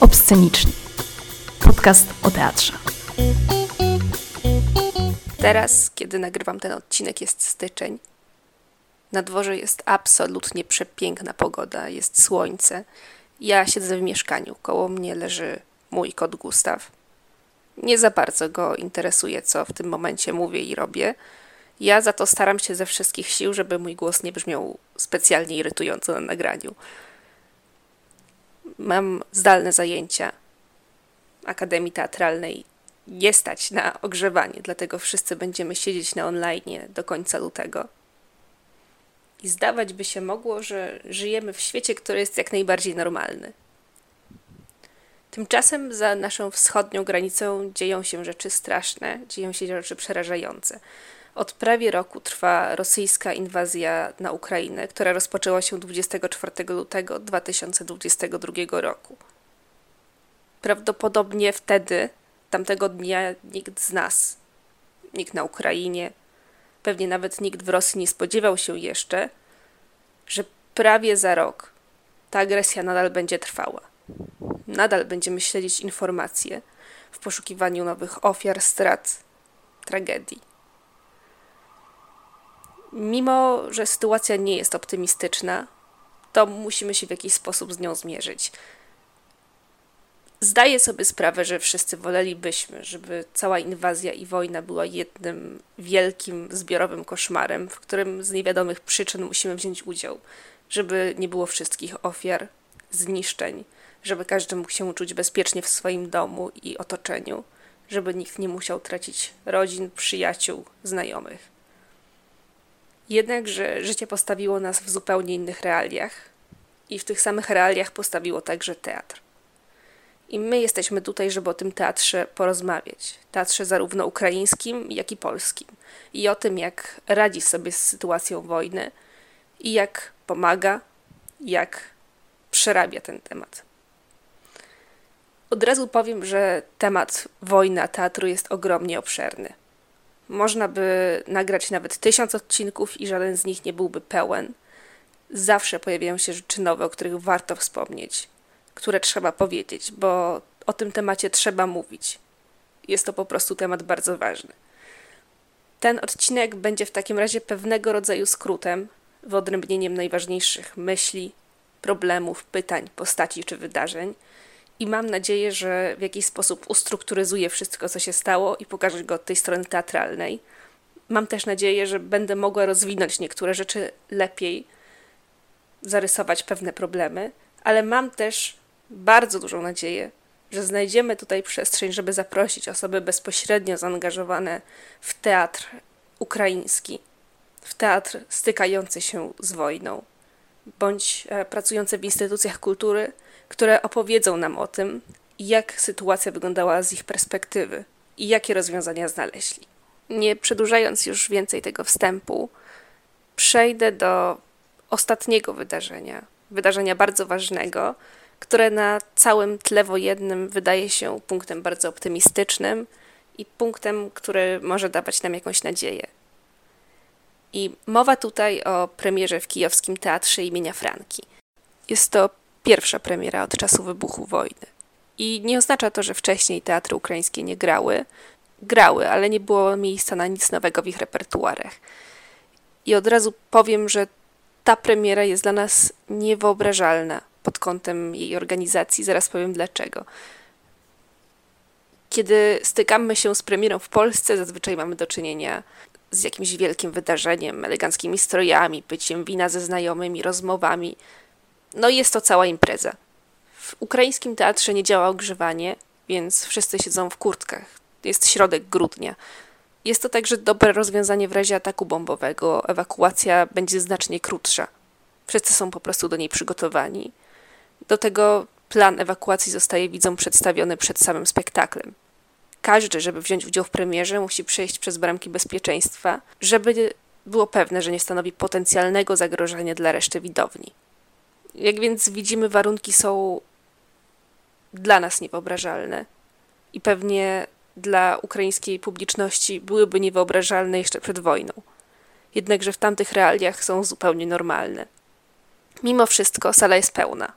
Obsceniczni. Podcast o teatrze. Teraz, kiedy nagrywam ten odcinek, jest styczeń. Na dworze jest absolutnie przepiękna pogoda, jest słońce. Ja siedzę w mieszkaniu, koło mnie leży mój kot Gustaw. Nie za bardzo go interesuje, co w tym momencie mówię i robię. Ja za to staram się ze wszystkich sił, żeby mój głos nie brzmiał specjalnie irytująco na nagraniu. Mam zdalne zajęcia Akademii Teatralnej. Nie stać na ogrzewanie, dlatego wszyscy będziemy siedzieć na online do końca lutego. I zdawać by się mogło, że żyjemy w świecie, który jest jak najbardziej normalny. Tymczasem za naszą wschodnią granicą dzieją się rzeczy straszne, dzieją się rzeczy przerażające. Od prawie roku trwa rosyjska inwazja na Ukrainę, która rozpoczęła się 24 lutego 2022 roku. Prawdopodobnie wtedy, tamtego dnia, nikt z nas, nikt na Ukrainie, pewnie nawet nikt w Rosji nie spodziewał się jeszcze, że prawie za rok ta agresja nadal będzie trwała. Nadal będziemy śledzić informacje w poszukiwaniu nowych ofiar, strat, tragedii. Mimo, że sytuacja nie jest optymistyczna, to musimy się w jakiś sposób z nią zmierzyć. Zdaję sobie sprawę, że wszyscy wolelibyśmy, żeby cała inwazja i wojna była jednym wielkim, zbiorowym koszmarem, w którym z niewiadomych przyczyn musimy wziąć udział, żeby nie było wszystkich ofiar, zniszczeń, żeby każdy mógł się czuć bezpiecznie w swoim domu i otoczeniu, żeby nikt nie musiał tracić rodzin, przyjaciół, znajomych. Jednakże życie postawiło nas w zupełnie innych realiach i w tych samych realiach postawiło także teatr. I my jesteśmy tutaj, żeby o tym teatrze porozmawiać. Teatrze zarówno ukraińskim, jak i polskim. I o tym, jak radzi sobie z sytuacją wojny i jak pomaga, jak przerabia ten temat. Od razu powiem, że temat wojna teatru jest ogromnie obszerny. Można by nagrać nawet tysiąc odcinków i żaden z nich nie byłby pełen. Zawsze pojawiają się rzeczy nowe, o których warto wspomnieć, które trzeba powiedzieć, bo o tym temacie trzeba mówić. Jest to po prostu temat bardzo ważny. Ten odcinek będzie w takim razie pewnego rodzaju skrótem, wyodrębnieniem najważniejszych myśli, problemów, pytań, postaci czy wydarzeń – i mam nadzieję, że w jakiś sposób ustrukturyzuję wszystko, co się stało i pokażę go od tej strony teatralnej. Mam też nadzieję, że będę mogła rozwinąć niektóre rzeczy lepiej, zarysować pewne problemy, ale mam też bardzo dużą nadzieję, że znajdziemy tutaj przestrzeń, żeby zaprosić osoby bezpośrednio zaangażowane w teatr ukraiński, w teatr stykający się z wojną, bądź e, pracujące w instytucjach kultury, które opowiedzą nam o tym, jak sytuacja wyglądała z ich perspektywy i jakie rozwiązania znaleźli. Nie przedłużając już więcej tego wstępu, przejdę do ostatniego wydarzenia, wydarzenia bardzo ważnego, które na całym tle wojennym wydaje się punktem bardzo optymistycznym i punktem, który może dawać nam jakąś nadzieję. I mowa tutaj o premierze w kijowskim teatrze imienia Franki. Jest to pierwsza premiera od czasu wybuchu wojny. I nie oznacza to, że wcześniej teatry ukraińskie nie grały. Grały, ale nie było miejsca na nic nowego w ich repertuarach. I od razu powiem, że ta premiera jest dla nas niewyobrażalna pod kątem jej organizacji. Zaraz powiem dlaczego. Kiedy stykamy się z premierą w Polsce, zazwyczaj mamy do czynienia z jakimś wielkim wydarzeniem, eleganckimi strojami, pyciem wina ze znajomymi, rozmowami. No i jest to cała impreza. W ukraińskim teatrze nie działa ogrzewanie, więc wszyscy siedzą w kurtkach. Jest środek grudnia. Jest to także dobre rozwiązanie w razie ataku bombowego. Ewakuacja będzie znacznie krótsza. Wszyscy są po prostu do niej przygotowani. Do tego plan ewakuacji zostaje widzom przedstawiony przed samym spektaklem. Każdy, żeby wziąć udział w premierze, musi przejść przez bramki bezpieczeństwa, żeby było pewne, że nie stanowi potencjalnego zagrożenia dla reszty widowni. Jak więc widzimy, warunki są dla nas niewyobrażalne i pewnie dla ukraińskiej publiczności byłyby niewyobrażalne jeszcze przed wojną. Jednakże w tamtych realiach są zupełnie normalne. Mimo wszystko sala jest pełna.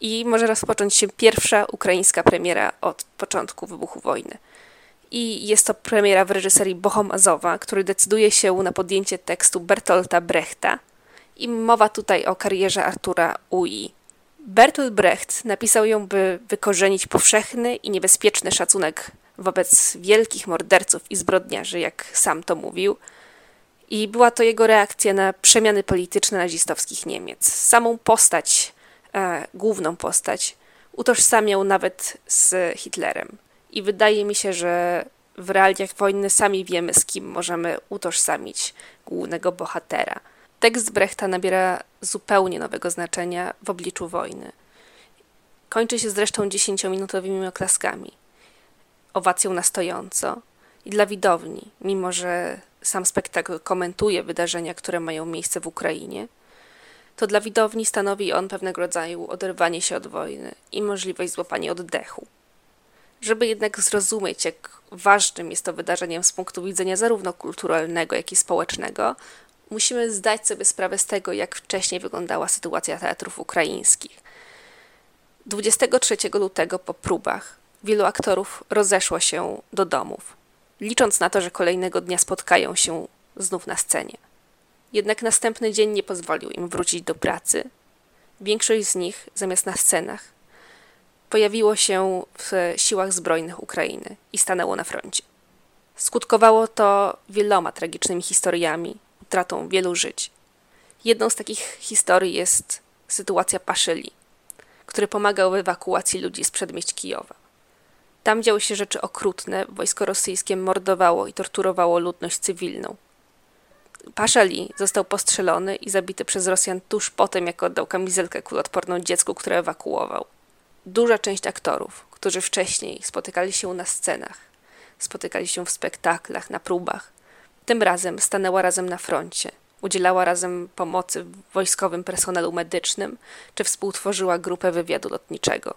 i może rozpocząć się pierwsza ukraińska premiera od początku wybuchu wojny. I jest to premiera w reżyserii Bohom Azowa, który decyduje się na podjęcie tekstu Bertolta Brechta. I mowa tutaj o karierze Artura Ui. Bertolt Brecht napisał ją, by wykorzenić powszechny i niebezpieczny szacunek wobec wielkich morderców i zbrodniarzy, jak sam to mówił. I była to jego reakcja na przemiany polityczne nazistowskich Niemiec. Samą postać, e, główną postać, utożsamiał nawet z Hitlerem. I wydaje mi się, że w realiach wojny sami wiemy, z kim możemy utożsamić głównego bohatera. Tekst Brechta nabiera zupełnie nowego znaczenia w obliczu wojny. Kończy się zresztą dziesięciominutowymi oklaskami, owacją na stojąco i dla widowni, mimo że sam spektakl komentuje wydarzenia, które mają miejsce w Ukrainie, to dla widowni stanowi on pewnego rodzaju oderwanie się od wojny i możliwość złapania oddechu. Żeby jednak zrozumieć, jak ważnym jest to wydarzeniem z punktu widzenia zarówno kulturalnego, jak i społecznego, musimy zdać sobie sprawę z tego, jak wcześniej wyglądała sytuacja teatrów ukraińskich. 23 lutego po próbach wielu aktorów rozeszło się do domów, licząc na to, że kolejnego dnia spotkają się znów na scenie. Jednak następny dzień nie pozwolił im wrócić do pracy. Większość z nich, zamiast na scenach, pojawiło się w siłach zbrojnych Ukrainy i stanęło na froncie. Skutkowało to wieloma tragicznymi historiami, utratą wielu żyć. Jedną z takich historii jest sytuacja Paszyli, który pomagał w ewakuacji ludzi z przedmieść Kijowa. Tam działy się rzeczy okrutne, wojsko rosyjskie mordowało i torturowało ludność cywilną. Paszeli został postrzelony i zabity przez Rosjan tuż po tym, jak oddał kamizelkę kuloodporną dziecku, które ewakuował. Duża część aktorów, którzy wcześniej spotykali się na scenach, spotykali się w spektaklach, na próbach, tym razem stanęła razem na froncie, udzielała razem pomocy wojskowym personelu medycznym, czy współtworzyła grupę wywiadu lotniczego.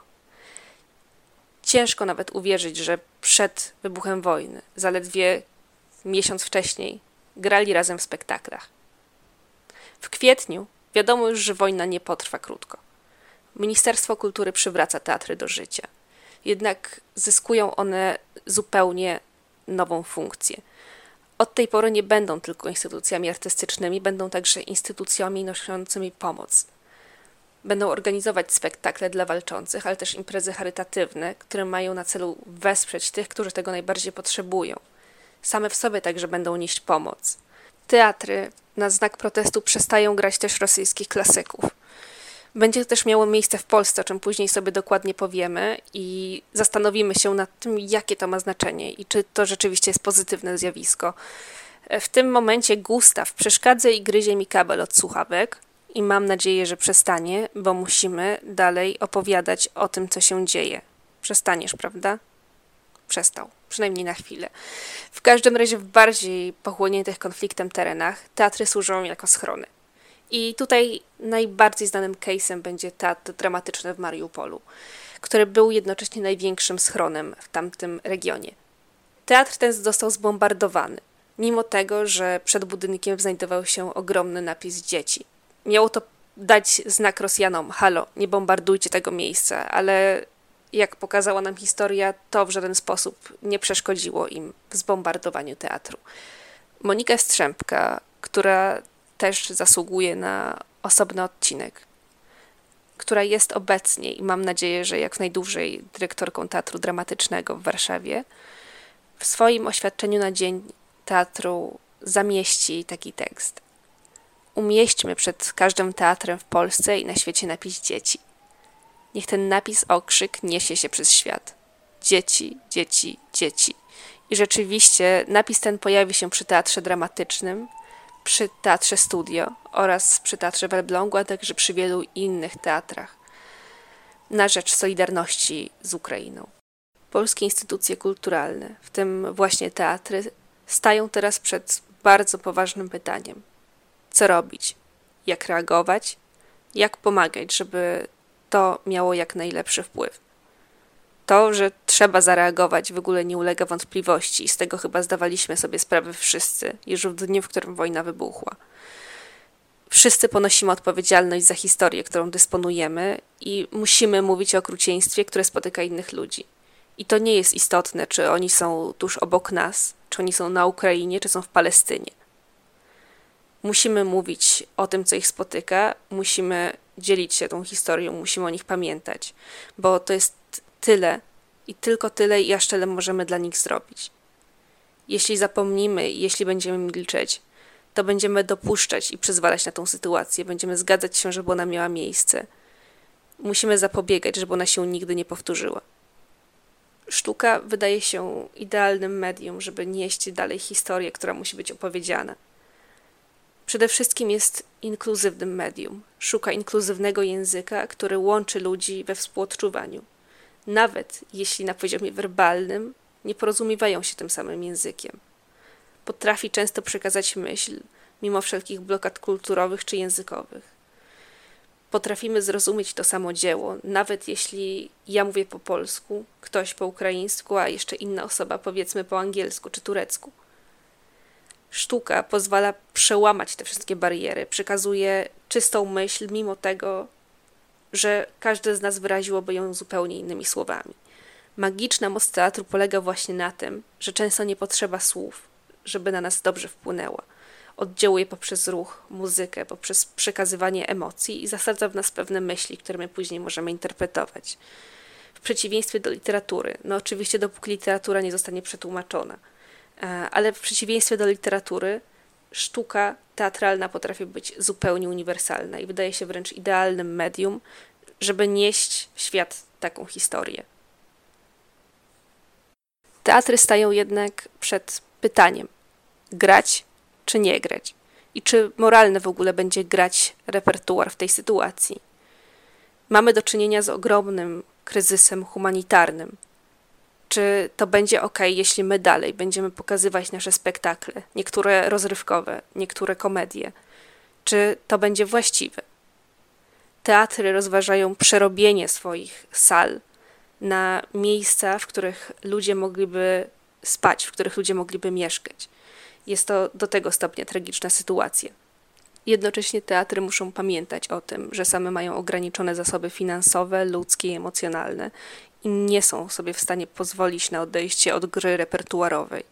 Ciężko nawet uwierzyć, że przed wybuchem wojny, zaledwie miesiąc wcześniej, grali razem w spektaklach. W kwietniu wiadomo już, że wojna nie potrwa krótko. Ministerstwo Kultury przywraca teatry do życia. Jednak zyskują one zupełnie nową funkcję. Od tej pory nie będą tylko instytucjami artystycznymi, będą także instytucjami noszącymi pomoc. Będą organizować spektakle dla walczących, ale też imprezy charytatywne, które mają na celu wesprzeć tych, którzy tego najbardziej potrzebują. Same w sobie także będą nieść pomoc. Teatry na znak protestu przestają grać też rosyjskich klasyków. Będzie to też miało miejsce w Polsce, o czym później sobie dokładnie powiemy i zastanowimy się nad tym, jakie to ma znaczenie i czy to rzeczywiście jest pozytywne zjawisko. W tym momencie Gustaw przeszkadza i gryzie mi kabel od słuchawek i mam nadzieję, że przestanie, bo musimy dalej opowiadać o tym, co się dzieje. Przestaniesz, prawda? Przestał, przynajmniej na chwilę. W każdym razie w bardziej pochłoniętych konfliktem terenach teatry służą jako schrony. I tutaj najbardziej znanym case'em będzie teatr dramatyczny w Mariupolu, który był jednocześnie największym schronem w tamtym regionie. Teatr ten został zbombardowany, mimo tego, że przed budynkiem znajdował się ogromny napis dzieci. Miało to dać znak Rosjanom: halo, nie bombardujcie tego miejsca, ale jak pokazała nam historia, to w żaden sposób nie przeszkodziło im w zbombardowaniu teatru. Monika Strzępka, która też zasługuje na osobny odcinek, która jest obecnie i mam nadzieję, że jak najdłużej dyrektorką Teatru Dramatycznego w Warszawie, w swoim oświadczeniu na Dzień Teatru zamieści taki tekst. Umieśćmy przed każdym teatrem w Polsce i na świecie napis dzieci. Niech ten napis okrzyk niesie się przez świat. Dzieci, dzieci, dzieci. I rzeczywiście napis ten pojawi się przy teatrze dramatycznym, przy Teatrze Studio oraz przy Teatrze w Elblągu, a także przy wielu innych teatrach na rzecz solidarności z Ukrainą. Polskie instytucje kulturalne, w tym właśnie teatry, stają teraz przed bardzo poważnym pytaniem: co robić, jak reagować, jak pomagać, żeby to miało jak najlepszy wpływ. To, że trzeba zareagować, w ogóle nie ulega wątpliwości i z tego chyba zdawaliśmy sobie sprawę wszyscy, już w dniu, w którym wojna wybuchła. Wszyscy ponosimy odpowiedzialność za historię, którą dysponujemy i musimy mówić o okrucieństwie, które spotyka innych ludzi. I to nie jest istotne, czy oni są tuż obok nas, czy oni są na Ukrainie, czy są w Palestynie. Musimy mówić o tym, co ich spotyka, musimy dzielić się tą historią, musimy o nich pamiętać, bo to jest tyle i tylko tyle, i aż tyle możemy dla nich zrobić. Jeśli zapomnimy, jeśli będziemy milczeć, to będziemy dopuszczać i przyzwalać na tą sytuację, będziemy zgadzać się, żeby ona miała miejsce. Musimy zapobiegać, żeby ona się nigdy nie powtórzyła. Sztuka wydaje się idealnym medium, żeby nieść dalej historię, która musi być opowiedziana. Przede wszystkim jest inkluzywnym medium. Szuka inkluzywnego języka, który łączy ludzi we współodczuwaniu. Nawet jeśli na poziomie werbalnym nie porozumiewają się tym samym językiem. Potrafi często przekazać myśl, mimo wszelkich blokad kulturowych czy językowych. Potrafimy zrozumieć to samo dzieło, nawet jeśli ja mówię po polsku, ktoś po ukraińsku, a jeszcze inna osoba powiedzmy po angielsku czy turecku. Sztuka pozwala przełamać te wszystkie bariery, przekazuje czystą myśl, mimo tego, że każdy z nas wyraziłoby ją zupełnie innymi słowami. Magiczna moc teatru polega właśnie na tym, że często nie potrzeba słów, żeby na nas dobrze wpłynęła. Oddziałuje poprzez ruch, muzykę, poprzez przekazywanie emocji i zasadza w nas pewne myśli, które my później możemy interpretować. W przeciwieństwie do literatury, no oczywiście dopóki literatura nie zostanie przetłumaczona, e, ale w przeciwieństwie do literatury, sztuka teatralna potrafi być zupełnie uniwersalna i wydaje się wręcz idealnym medium, żeby nieść w świat taką historię. Teatry stają jednak przed pytaniem: grać czy nie grać? I czy moralne w ogóle będzie grać repertuar w tej sytuacji? Mamy do czynienia z ogromnym kryzysem humanitarnym. Czy to będzie ok, jeśli my dalej będziemy pokazywać nasze spektakle, niektóre rozrywkowe, niektóre komedie? Czy to będzie właściwe? Teatry rozważają przerobienie swoich sal na miejsca, w których ludzie mogliby spać, w których ludzie mogliby mieszkać. Jest to do tego stopnia tragiczna sytuacja. Jednocześnie teatry muszą pamiętać o tym, że same mają ograniczone zasoby finansowe, ludzkie i emocjonalne i nie są sobie w stanie pozwolić na odejście od gry repertuarowej.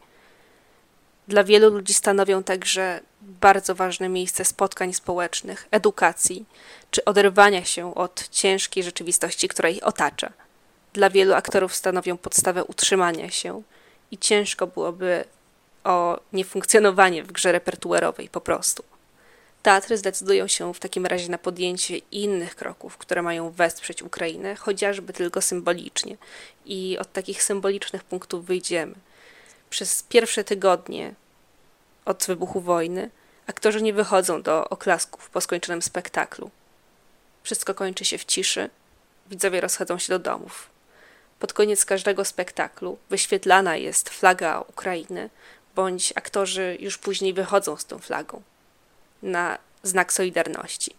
Dla wielu ludzi stanowią także bardzo ważne miejsce spotkań społecznych, edukacji czy oderwania się od ciężkiej rzeczywistości, która ich otacza. Dla wielu aktorów stanowią podstawę utrzymania się i ciężko byłoby o niefunkcjonowanie w grze repertuarowej po prostu. Teatry zdecydują się w takim razie na podjęcie innych kroków, które mają wesprzeć Ukrainę, chociażby tylko symbolicznie. I od takich symbolicznych punktów wyjdziemy. Przez pierwsze tygodnie od wybuchu wojny aktorzy nie wychodzą do oklasków po skończonym spektaklu. Wszystko kończy się w ciszy, widzowie rozchodzą się do domów. Pod koniec każdego spektaklu wyświetlana jest flaga Ukrainy, bądź aktorzy już później wychodzą z tą flagą na znak solidarności.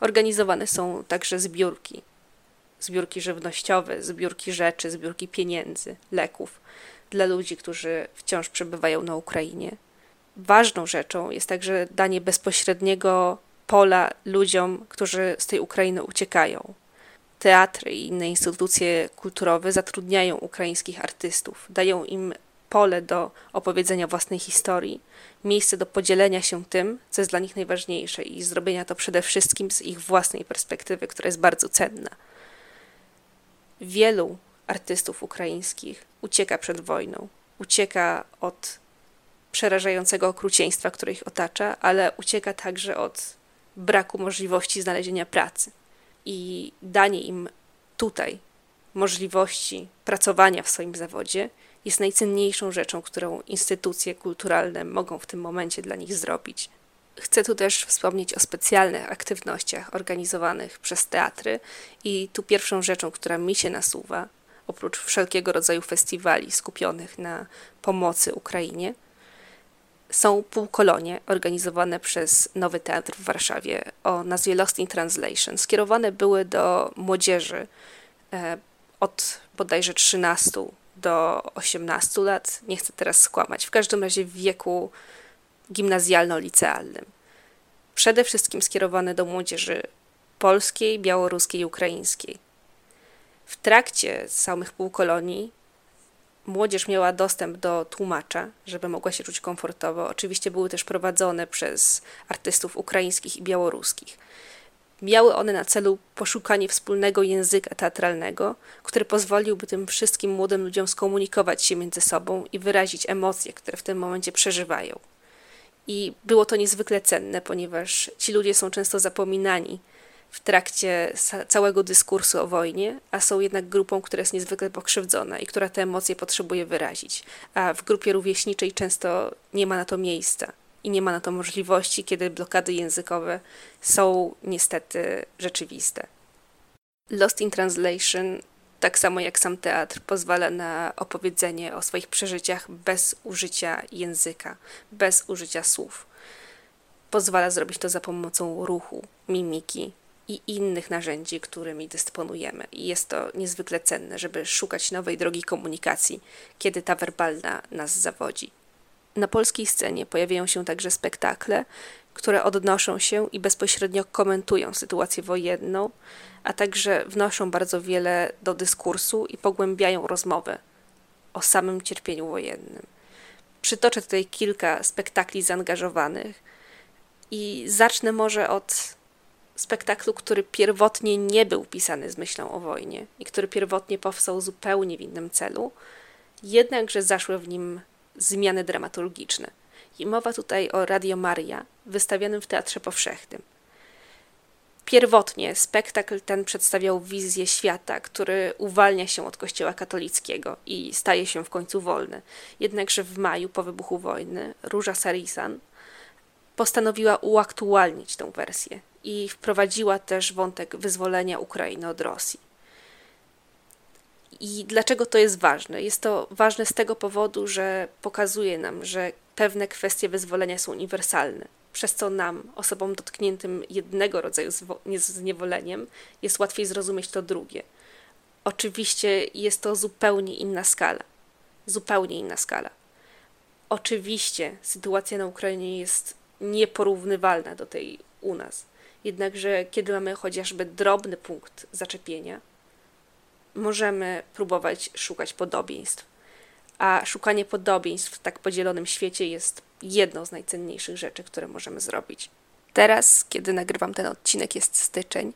Organizowane są także zbiórki. Zbiórki żywnościowe, zbiórki rzeczy, zbiórki pieniędzy, leków dla ludzi, którzy wciąż przebywają na Ukrainie. Ważną rzeczą jest także danie bezpośredniego pola ludziom, którzy z tej Ukrainy uciekają. Teatry i inne instytucje kulturowe zatrudniają ukraińskich artystów, dają im pole do opowiedzenia własnej historii, miejsce do podzielenia się tym, co jest dla nich najważniejsze i zrobienia to przede wszystkim z ich własnej perspektywy, która jest bardzo cenna. Wielu artystów ukraińskich ucieka przed wojną, ucieka od przerażającego okrucieństwa, które ich otacza, ale ucieka także od braku możliwości znalezienia pracy. I danie im tutaj możliwości pracowania w swoim zawodzie jest najcenniejszą rzeczą, którą instytucje kulturalne mogą w tym momencie dla nich zrobić. Chcę tu też wspomnieć o specjalnych aktywnościach organizowanych przez teatry, i tu pierwszą rzeczą, która mi się nasuwa, oprócz wszelkiego rodzaju festiwali skupionych na pomocy Ukrainie, są półkolonie organizowane przez Nowy Teatr w Warszawie o nazwie Lost in Translation. Skierowane były do młodzieży e, od bodajże 13 do 18 lat, nie chcę teraz skłamać, w każdym razie w wieku gimnazjalno-licealnym. przede wszystkim skierowane do młodzieży polskiej, białoruskiej i ukraińskiej. W trakcie samych półkolonii młodzież miała dostęp do tłumacza, żeby mogła się czuć komfortowo. Oczywiście były też prowadzone przez artystów ukraińskich i białoruskich. Miały one na celu poszukanie wspólnego języka teatralnego, który pozwoliłby tym wszystkim młodym ludziom skomunikować się między sobą i wyrazić emocje, które w tym momencie przeżywają. I było to niezwykle cenne, ponieważ ci ludzie są często zapominani w trakcie całego dyskursu o wojnie, a są jednak grupą, która jest niezwykle pokrzywdzona i która te emocje potrzebuje wyrazić. A w grupie rówieśniczej często nie ma na to miejsca i nie ma na to możliwości, kiedy blokady językowe są niestety rzeczywiste. Lost in Translation, tak samo jak sam teatr, pozwala na opowiedzenie o swoich przeżyciach bez użycia języka, bez użycia słów. Pozwala zrobić to za pomocą ruchu, mimiki, i innych narzędzi, którymi dysponujemy. I jest to niezwykle cenne, żeby szukać nowej drogi komunikacji, kiedy ta werbalna nas zawodzi. Na polskiej scenie pojawiają się także spektakle, które odnoszą się i bezpośrednio komentują sytuację wojenną, a także wnoszą bardzo wiele do dyskursu i pogłębiają rozmowę o samym cierpieniu wojennym. Przytoczę tutaj kilka spektakli zaangażowanych i zacznę może od spektaklu, który pierwotnie nie był pisany z myślą o wojnie i który pierwotnie powstał zupełnie w innym celu, jednakże zaszły w nim zmiany dramaturgiczne. I mowa tutaj o Radio Maria, wystawianym w Teatrze Powszechnym. Pierwotnie spektakl ten przedstawiał wizję świata, który uwalnia się od Kościoła katolickiego i staje się w końcu wolny. Jednakże w maju po wybuchu wojny Róża Sarisan postanowiła uaktualnić tę wersję i wprowadziła też wątek wyzwolenia Ukrainy od Rosji. I dlaczego to jest ważne? Jest to ważne z tego powodu, że pokazuje nam, że pewne kwestie wyzwolenia są uniwersalne, przez co nam, osobom dotkniętym jednego rodzaju zniewoleniem, jest łatwiej zrozumieć to drugie. Oczywiście jest to zupełnie inna skala. Zupełnie inna skala. Oczywiście sytuacja na Ukrainie jest nieporównywalna do tej u nas. Jednakże, kiedy mamy chociażby drobny punkt zaczepienia, możemy próbować szukać podobieństw. A szukanie podobieństw w tak podzielonym świecie jest jedną z najcenniejszych rzeczy, które możemy zrobić. Teraz, kiedy nagrywam ten odcinek, jest styczeń.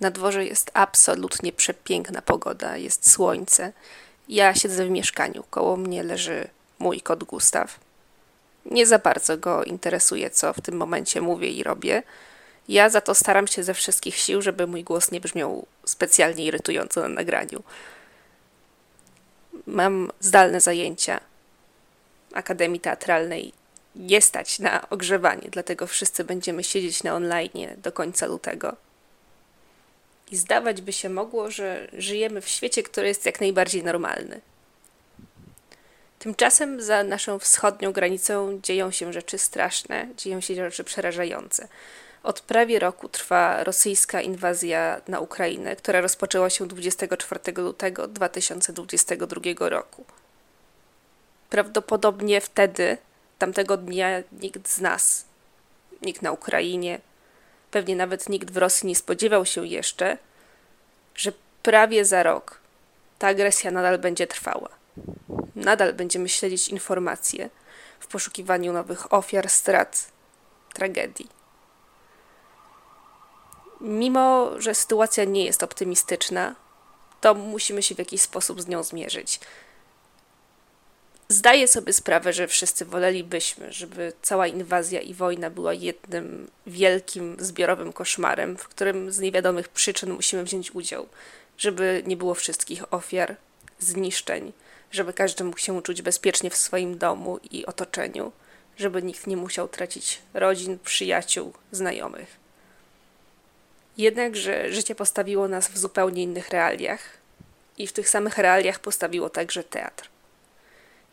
Na dworze jest absolutnie przepiękna pogoda, jest słońce. Ja siedzę w mieszkaniu, koło mnie leży mój kot Gustaw. Nie za bardzo go interesuje, co w tym momencie mówię i robię. Ja za to staram się ze wszystkich sił, żeby mój głos nie brzmiał specjalnie irytująco na nagraniu. Mam zdalne zajęcia Akademii Teatralnej. Nie stać na ogrzewanie, dlatego wszyscy będziemy siedzieć na online do końca lutego. I zdawać by się mogło, że żyjemy w świecie, który jest jak najbardziej normalny. Tymczasem za naszą wschodnią granicą dzieją się rzeczy straszne, dzieją się rzeczy przerażające. Od prawie roku trwa rosyjska inwazja na Ukrainę, która rozpoczęła się 24 lutego 2022 roku. Prawdopodobnie wtedy, tamtego dnia, nikt z nas, nikt na Ukrainie, pewnie nawet nikt w Rosji nie spodziewał się jeszcze, że prawie za rok ta agresja nadal będzie trwała. Nadal będziemy śledzić informacje w poszukiwaniu nowych ofiar, strat, tragedii. Mimo, że sytuacja nie jest optymistyczna, to musimy się w jakiś sposób z nią zmierzyć. Zdaję sobie sprawę, że wszyscy wolelibyśmy, żeby cała inwazja i wojna była jednym wielkim zbiorowym koszmarem, w którym z niewiadomych przyczyn musimy wziąć udział, żeby nie było wszystkich ofiar, zniszczeń, żeby każdy mógł się czuć bezpiecznie w swoim domu i otoczeniu, żeby nikt nie musiał tracić rodzin, przyjaciół, znajomych. Jednakże życie postawiło nas w zupełnie innych realiach i w tych samych realiach postawiło także teatr.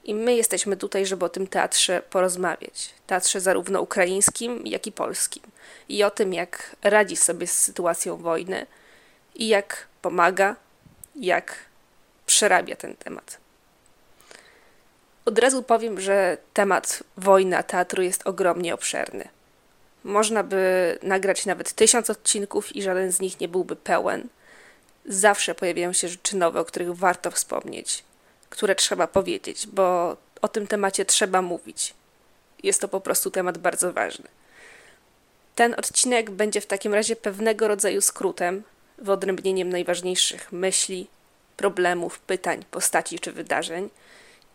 I my jesteśmy tutaj, żeby o tym teatrze porozmawiać. Teatrze zarówno ukraińskim, jak i polskim. I o tym, jak radzi sobie z sytuacją wojny i jak pomaga, jak przerabia ten temat. Od razu powiem, że temat wojna teatru jest ogromnie obszerny. Można by nagrać nawet tysiąc odcinków i żaden z nich nie byłby pełen. Zawsze pojawiają się rzeczy nowe, o których warto wspomnieć, które trzeba powiedzieć, bo o tym temacie trzeba mówić. Jest to po prostu temat bardzo ważny. Ten odcinek będzie w takim razie pewnego rodzaju skrótem, wyodrębnieniem najważniejszych myśli, problemów, pytań, postaci czy wydarzeń.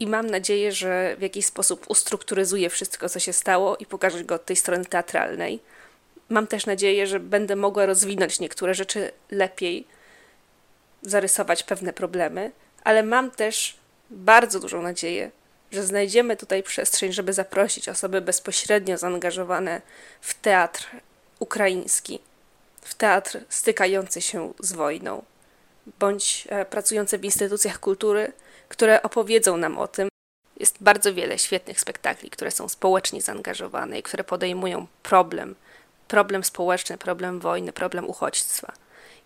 I mam nadzieję, że w jakiś sposób ustrukturyzuję wszystko, co się stało i pokażę go od tej strony teatralnej. Mam też nadzieję, że będę mogła rozwinąć niektóre rzeczy lepiej, zarysować pewne problemy, ale mam też bardzo dużą nadzieję, że znajdziemy tutaj przestrzeń, żeby zaprosić osoby bezpośrednio zaangażowane w teatr ukraiński, w teatr stykający się z wojną, bądź e, pracujące w instytucjach kultury, które opowiedzą nam o tym. Jest bardzo wiele świetnych spektakli, które są społecznie zaangażowane i które podejmują problem, problem społeczny, problem wojny, problem uchodźstwa.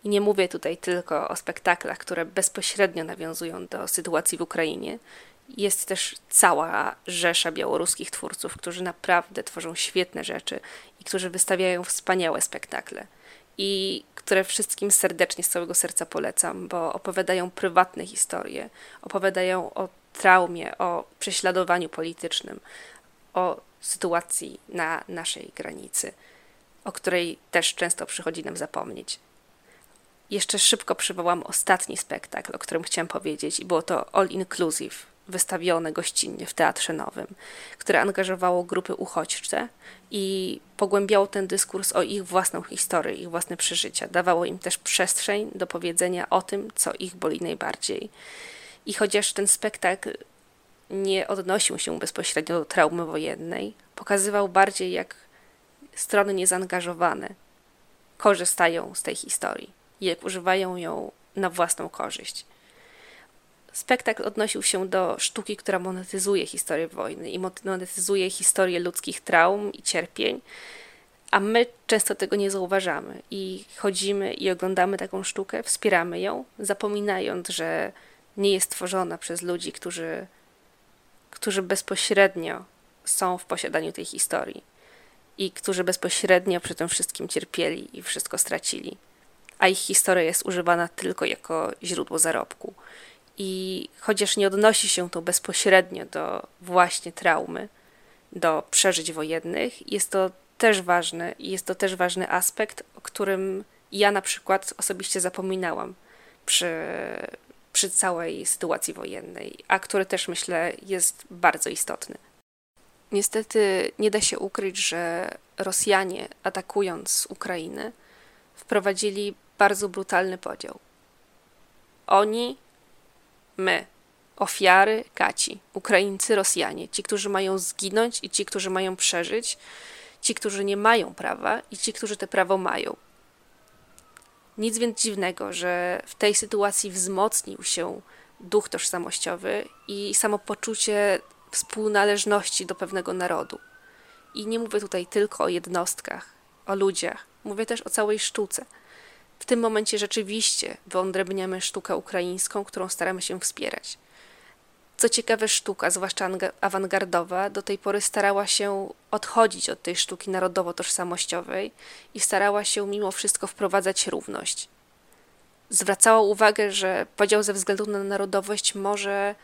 I nie mówię tutaj tylko o spektaklach, które bezpośrednio nawiązują do sytuacji w Ukrainie. Jest też cała rzesza białoruskich twórców, którzy naprawdę tworzą świetne rzeczy i którzy wystawiają wspaniałe spektakle. I które wszystkim serdecznie z całego serca polecam, bo opowiadają prywatne historie, opowiadają o traumie, o prześladowaniu politycznym, o sytuacji na naszej granicy, o której też często przychodzi nam zapomnieć. Jeszcze szybko przywołam ostatni spektakl, o którym chciałam powiedzieć, i było to All Inclusive, wystawione gościnnie w Teatrze Nowym, które angażowało grupy uchodźcze i pogłębiało ten dyskurs o ich własną historię, ich własne przeżycia. Dawało im też przestrzeń do powiedzenia o tym, co ich boli najbardziej. I chociaż ten spektakl nie odnosił się bezpośrednio do traumy wojennej, pokazywał bardziej, jak strony niezaangażowane korzystają z tej historii jak używają ją na własną korzyść. Spektakl odnosił się do sztuki, która monetyzuje historię wojny i monetyzuje historię ludzkich traum i cierpień, a my często tego nie zauważamy i chodzimy i oglądamy taką sztukę, wspieramy ją, zapominając, że nie jest tworzona przez ludzi, którzy, którzy bezpośrednio są w posiadaniu tej historii i którzy bezpośrednio przy tym wszystkim cierpieli i wszystko stracili, a ich historia jest używana tylko jako źródło zarobku. I chociaż nie odnosi się to bezpośrednio do właśnie traumy, do przeżyć wojennych, jest to też ważny jest to też ważny aspekt, o którym ja na przykład osobiście zapominałam przy, przy całej sytuacji wojennej, a który też myślę jest bardzo istotny. Niestety nie da się ukryć, że Rosjanie atakując Ukrainę wprowadzili bardzo brutalny podział. Oni my, ofiary Kaci, Ukraińcy, Rosjanie, ci, którzy mają zginąć i ci, którzy mają przeżyć, ci, którzy nie mają prawa i ci, którzy te prawo mają. Nic więc dziwnego, że w tej sytuacji wzmocnił się duch tożsamościowy i samopoczucie współnależności do pewnego narodu. I nie mówię tutaj tylko o jednostkach, o ludziach, mówię też o całej sztuce – w tym momencie rzeczywiście wyodrębniamy sztukę ukraińską, którą staramy się wspierać. Co ciekawe, sztuka, zwłaszcza awangardowa, do tej pory starała się odchodzić od tej sztuki narodowo-tożsamościowej i starała się mimo wszystko wprowadzać równość. Zwracała uwagę, że podział ze względu na narodowość może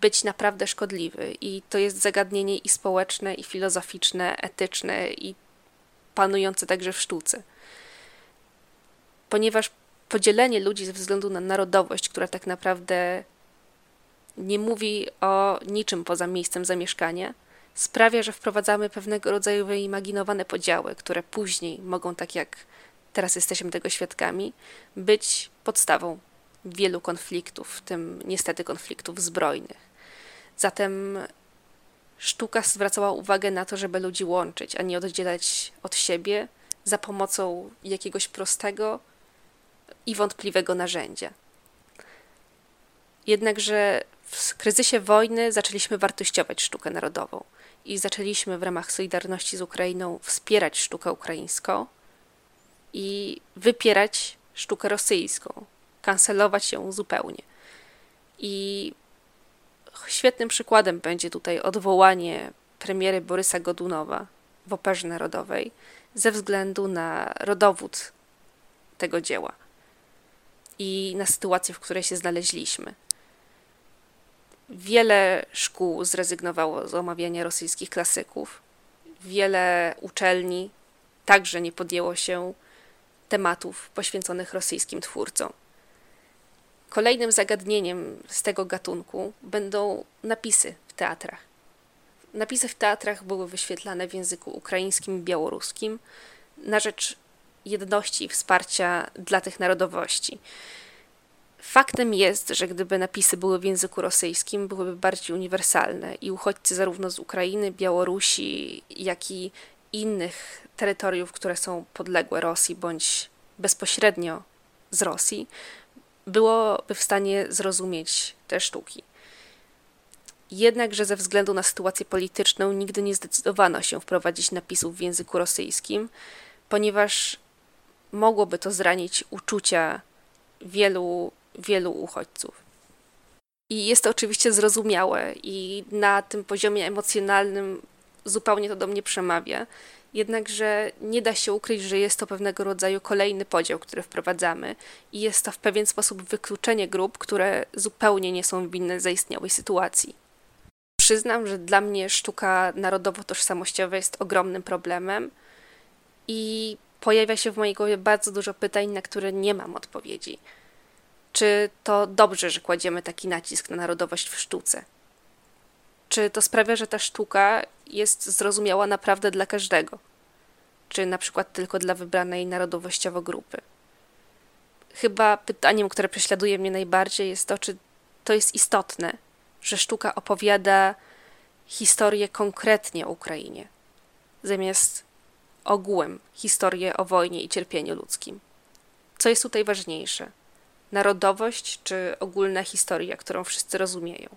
być naprawdę szkodliwy i to jest zagadnienie i społeczne, i filozoficzne, etyczne, i panujące także w sztuce ponieważ podzielenie ludzi ze względu na narodowość, która tak naprawdę nie mówi o niczym poza miejscem zamieszkania, sprawia, że wprowadzamy pewnego rodzaju wyimaginowane podziały, które później mogą, tak jak teraz jesteśmy tego świadkami, być podstawą wielu konfliktów, w tym niestety konfliktów zbrojnych. Zatem sztuka zwracała uwagę na to, żeby ludzi łączyć, a nie oddzielać od siebie za pomocą jakiegoś prostego, i wątpliwego narzędzia. Jednakże w kryzysie wojny zaczęliśmy wartościować sztukę narodową i zaczęliśmy w ramach Solidarności z Ukrainą wspierać sztukę ukraińską i wypierać sztukę rosyjską, kancelować ją zupełnie. I świetnym przykładem będzie tutaj odwołanie premiery Borysa Godunowa w Operze Narodowej ze względu na rodowód tego dzieła i na sytuację, w której się znaleźliśmy. Wiele szkół zrezygnowało z omawiania rosyjskich klasyków. Wiele uczelni także nie podjęło się tematów poświęconych rosyjskim twórcom. Kolejnym zagadnieniem z tego gatunku będą napisy w teatrach. Napisy w teatrach były wyświetlane w języku ukraińskim i białoruskim na rzecz jedności i wsparcia dla tych narodowości. Faktem jest, że gdyby napisy były w języku rosyjskim, byłyby bardziej uniwersalne i uchodźcy zarówno z Ukrainy, Białorusi, jak i innych terytoriów, które są podległe Rosji bądź bezpośrednio z Rosji, byłoby w stanie zrozumieć te sztuki. Jednakże ze względu na sytuację polityczną nigdy nie zdecydowano się wprowadzić napisów w języku rosyjskim, ponieważ mogłoby to zranić uczucia wielu, wielu uchodźców. I jest to oczywiście zrozumiałe, i na tym poziomie emocjonalnym zupełnie to do mnie przemawia. Jednakże nie da się ukryć, że jest to pewnego rodzaju kolejny podział, który wprowadzamy, i jest to w pewien sposób wykluczenie grup, które zupełnie nie są winne zaistniałej sytuacji. Przyznam, że dla mnie sztuka narodowo-tożsamościowa jest ogromnym problemem i pojawia się w mojej głowie bardzo dużo pytań, na które nie mam odpowiedzi. Czy to dobrze, że kładziemy taki nacisk na narodowość w sztuce? Czy to sprawia, że ta sztuka jest zrozumiała naprawdę dla każdego? Czy na przykład tylko dla wybranej narodowościowo grupy? Chyba pytaniem, które prześladuje mnie najbardziej, jest to, czy to jest istotne, że sztuka opowiada historię konkretnie o Ukrainie, zamiast ogółem historię o wojnie i cierpieniu ludzkim. Co jest tutaj ważniejsze? Narodowość czy ogólna historia, którą wszyscy rozumieją?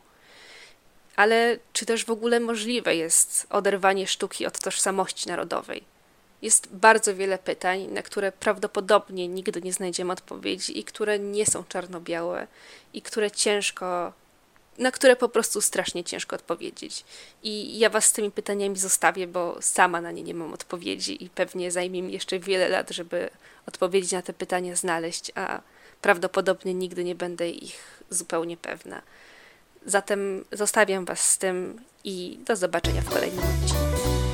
Ale czy też w ogóle możliwe jest oderwanie sztuki od tożsamości narodowej? Jest bardzo wiele pytań, na które prawdopodobnie nigdy nie znajdziemy odpowiedzi i które nie są czarno-białe i które ciężko na które po prostu strasznie ciężko odpowiedzieć. I ja Was z tymi pytaniami zostawię, bo sama na nie nie mam odpowiedzi i pewnie zajmie mi jeszcze wiele lat, żeby odpowiedzi na te pytania znaleźć, a prawdopodobnie nigdy nie będę ich zupełnie pewna. Zatem zostawiam Was z tym i do zobaczenia w kolejnym odcinku.